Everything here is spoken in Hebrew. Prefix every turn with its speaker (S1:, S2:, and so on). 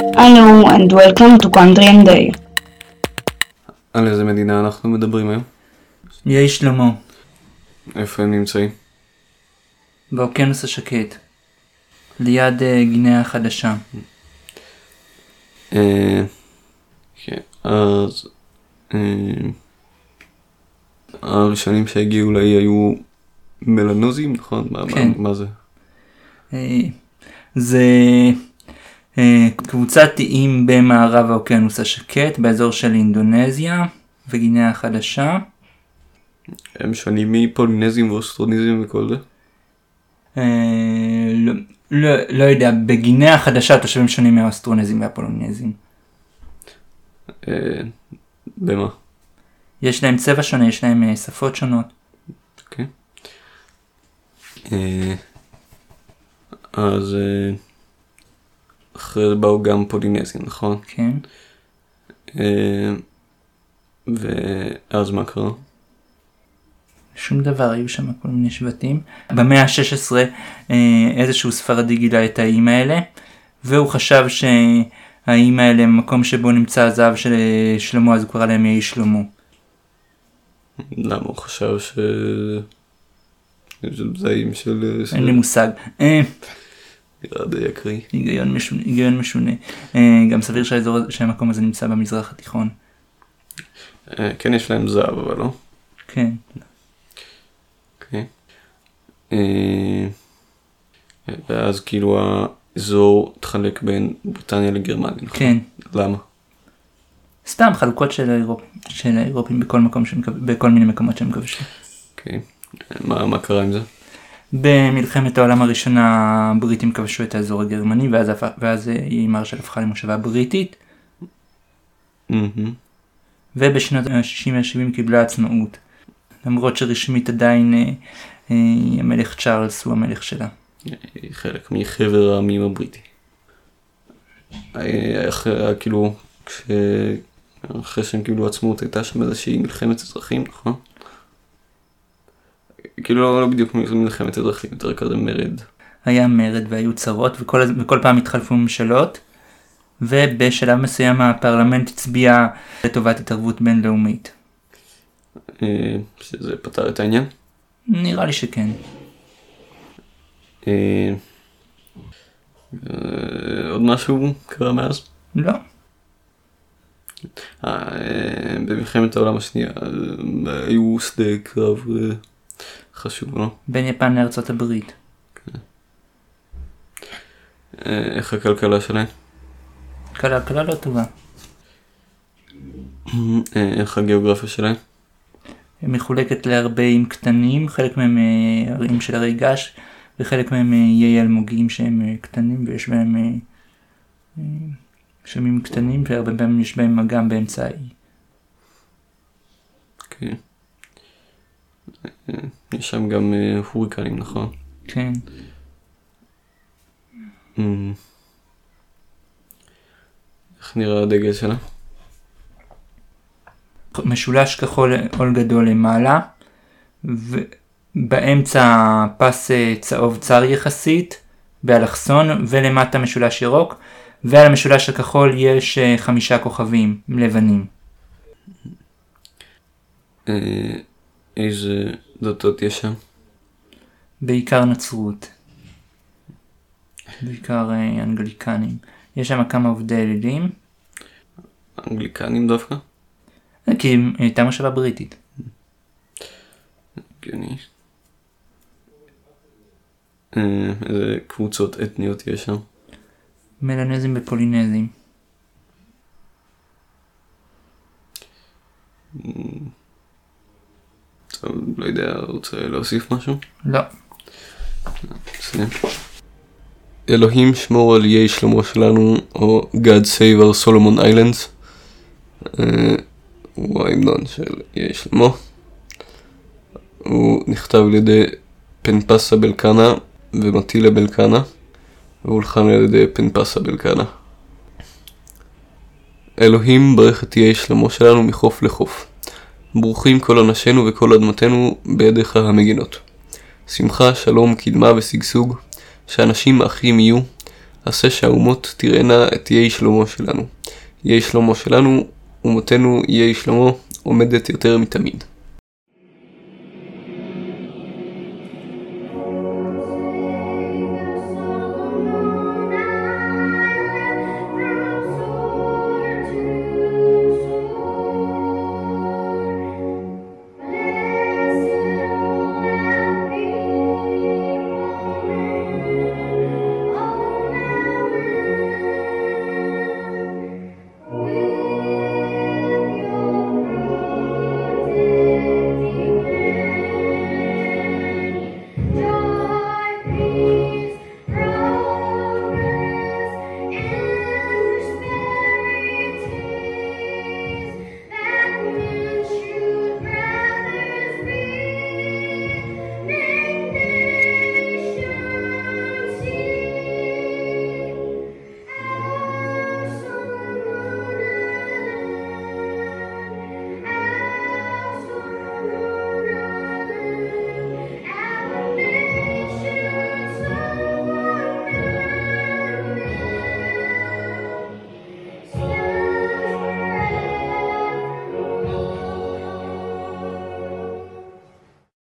S1: Hello and welcome to Country and Day.
S2: על איזה מדינה אנחנו מדברים היום?
S3: יהי שלמה,
S2: איפה הם נמצאים?
S3: באוקיינוס השקט, ליד אה, גינאה החדשה.
S2: אה, כן, אז אה, הראשונים שהגיעו לאי היו מלנוזים, נכון? מה-
S3: כן.
S2: מה- זה?
S3: אה, זה קבוצת איים במערב האוקיינוס השקט, באזור של אינדונזיה וגינאה החדשה.
S2: הם שונים מפולינזים ואוסטרוניזם וכל זה?
S3: אה, לא, לא, לא יודע, בגינאה החדשה התושבים שונים מהאוסטרונזים והפולונזים.
S2: אה, במה?
S3: יש להם צבע שונה, יש להם אה, שפות שונות.
S2: אוקיי. אה, אז אה, אחרי זה באו גם פולינזים, נכון?
S3: כן.
S2: אה, ואז מה קרה?
S3: שום דבר, היו שם כל מיני שבטים. במאה ה-16 אה, איזשהו ספרדי גילה את האיים האלה, והוא חשב שהאיים האלה הם מקום שבו נמצא הזהב של אה, שלמה, אז הוא קרא להם יהי שלמה.
S2: למה הוא חשב ש... זה זעים של...
S3: אין לי מושג. אה,
S2: נראה די אקראי.
S3: היגיון משונה. היגיון משונה. אה, גם סביר שהאזור, הזה- שהמקום הזה נמצא במזרח התיכון.
S2: אה, כן יש להם זהב אבל לא.
S3: כן.
S2: אוקיי. אה, ואז כאילו האזור התחלק בין בריטניה לגרמניה, נכון?
S3: כן.
S2: למה?
S3: סתם חלוקות של, האירופ... של האירופים בכל מקום שהם בכל מיני מקומות שהם כבשו.
S2: אוקיי. מה מה קרה עם זה?
S3: במלחמת העולם הראשונה הבריטים כבשו את האזור הגרמני ואז, ואז אה, אי מרשל הפכה למושבה בריטית. ובשנות ה-60 וה-70 קיבלה עצמאות. למרות שרשמית עדיין אה, אה, המלך צ'ארלס הוא המלך שלה.
S2: היא חלק מחבר העמים הבריטי. אה, אחרי, כאילו, כש... אחרי שהם קיבלו עצמאות הייתה שם איזושהי מלחמת אזרחים, נכון? כאילו לא, לא בדיוק מלחמת אזרחים, יותר כזה מרד.
S3: היה מרד והיו צרות וכל, וכל פעם התחלפו ממשלות ובשלב מסוים הפרלמנט הצביע לטובת התערבות בינלאומית.
S2: אה, שזה פתר את העניין.
S3: נראה לי שכן.
S2: אה, אה, עוד משהו קרה מאז?
S3: לא.
S2: במלחמת העולם השנייה היו שדה קרב חשוב, לא?
S3: בין יפן לארצות הברית.
S2: אה, איך הכלכלה שלהם?
S3: כלכלה כלכלה לא טובה.
S2: אה, איך הגיאוגרפיה שלהם?
S3: היא מחולקת להרבה איים קטנים, חלק מהם אה, ערים של הרי געש, וחלק מהם איי אלמוגים שהם קטנים, ויש בהם שמים קטנים, והרבה פעמים יש בהם אגם באמצע האי.
S2: כן. אה, יש שם גם אה, הוריקנים, נכון?
S3: כן.
S2: אה, איך נראה הדגל שלה?
S3: משולש כחול עול גדול למעלה, ובאמצע פס אה, צהוב צר יחסית, באלכסון, ולמטה משולש ירוק, ועל המשולש הכחול יש אה, חמישה כוכבים לבנים.
S2: אה, איזה דתות יש שם?
S3: בעיקר נצרות. בעיקר אה, אנגליקנים. יש שם כמה עובדי אלילים,
S2: אנגליקנים דווקא?
S3: אה, כי הייתה מושבה בריטית.
S2: הגיוני. אה, איזה קבוצות אתניות יש שם?
S3: מלנזים ופולינזים.
S2: לא יודע, רוצה להוסיף משהו?
S3: לא.
S2: אלוהים שמור על איי שלמה שלנו, או God Save our Solomon Islands. אה, הוא ההמנון של איי שלמה. הוא נכתב על ידי פנפסה בלקנה ומטילה בלקנה, והולחן על ידי פנפסה בלקנה. אלוהים ברך את איי שלמה שלנו מחוף לחוף. ברוכים כל אנשינו וכל אדמתנו בידיך המגינות. שמחה, שלום, קדמה ושגשוג, שאנשים אחים יהיו, עשה שהאומות תראינה את יהי שלמה שלנו. יהי שלמה שלנו, אומותינו יהי שלמה, עומדת יותר מתמיד.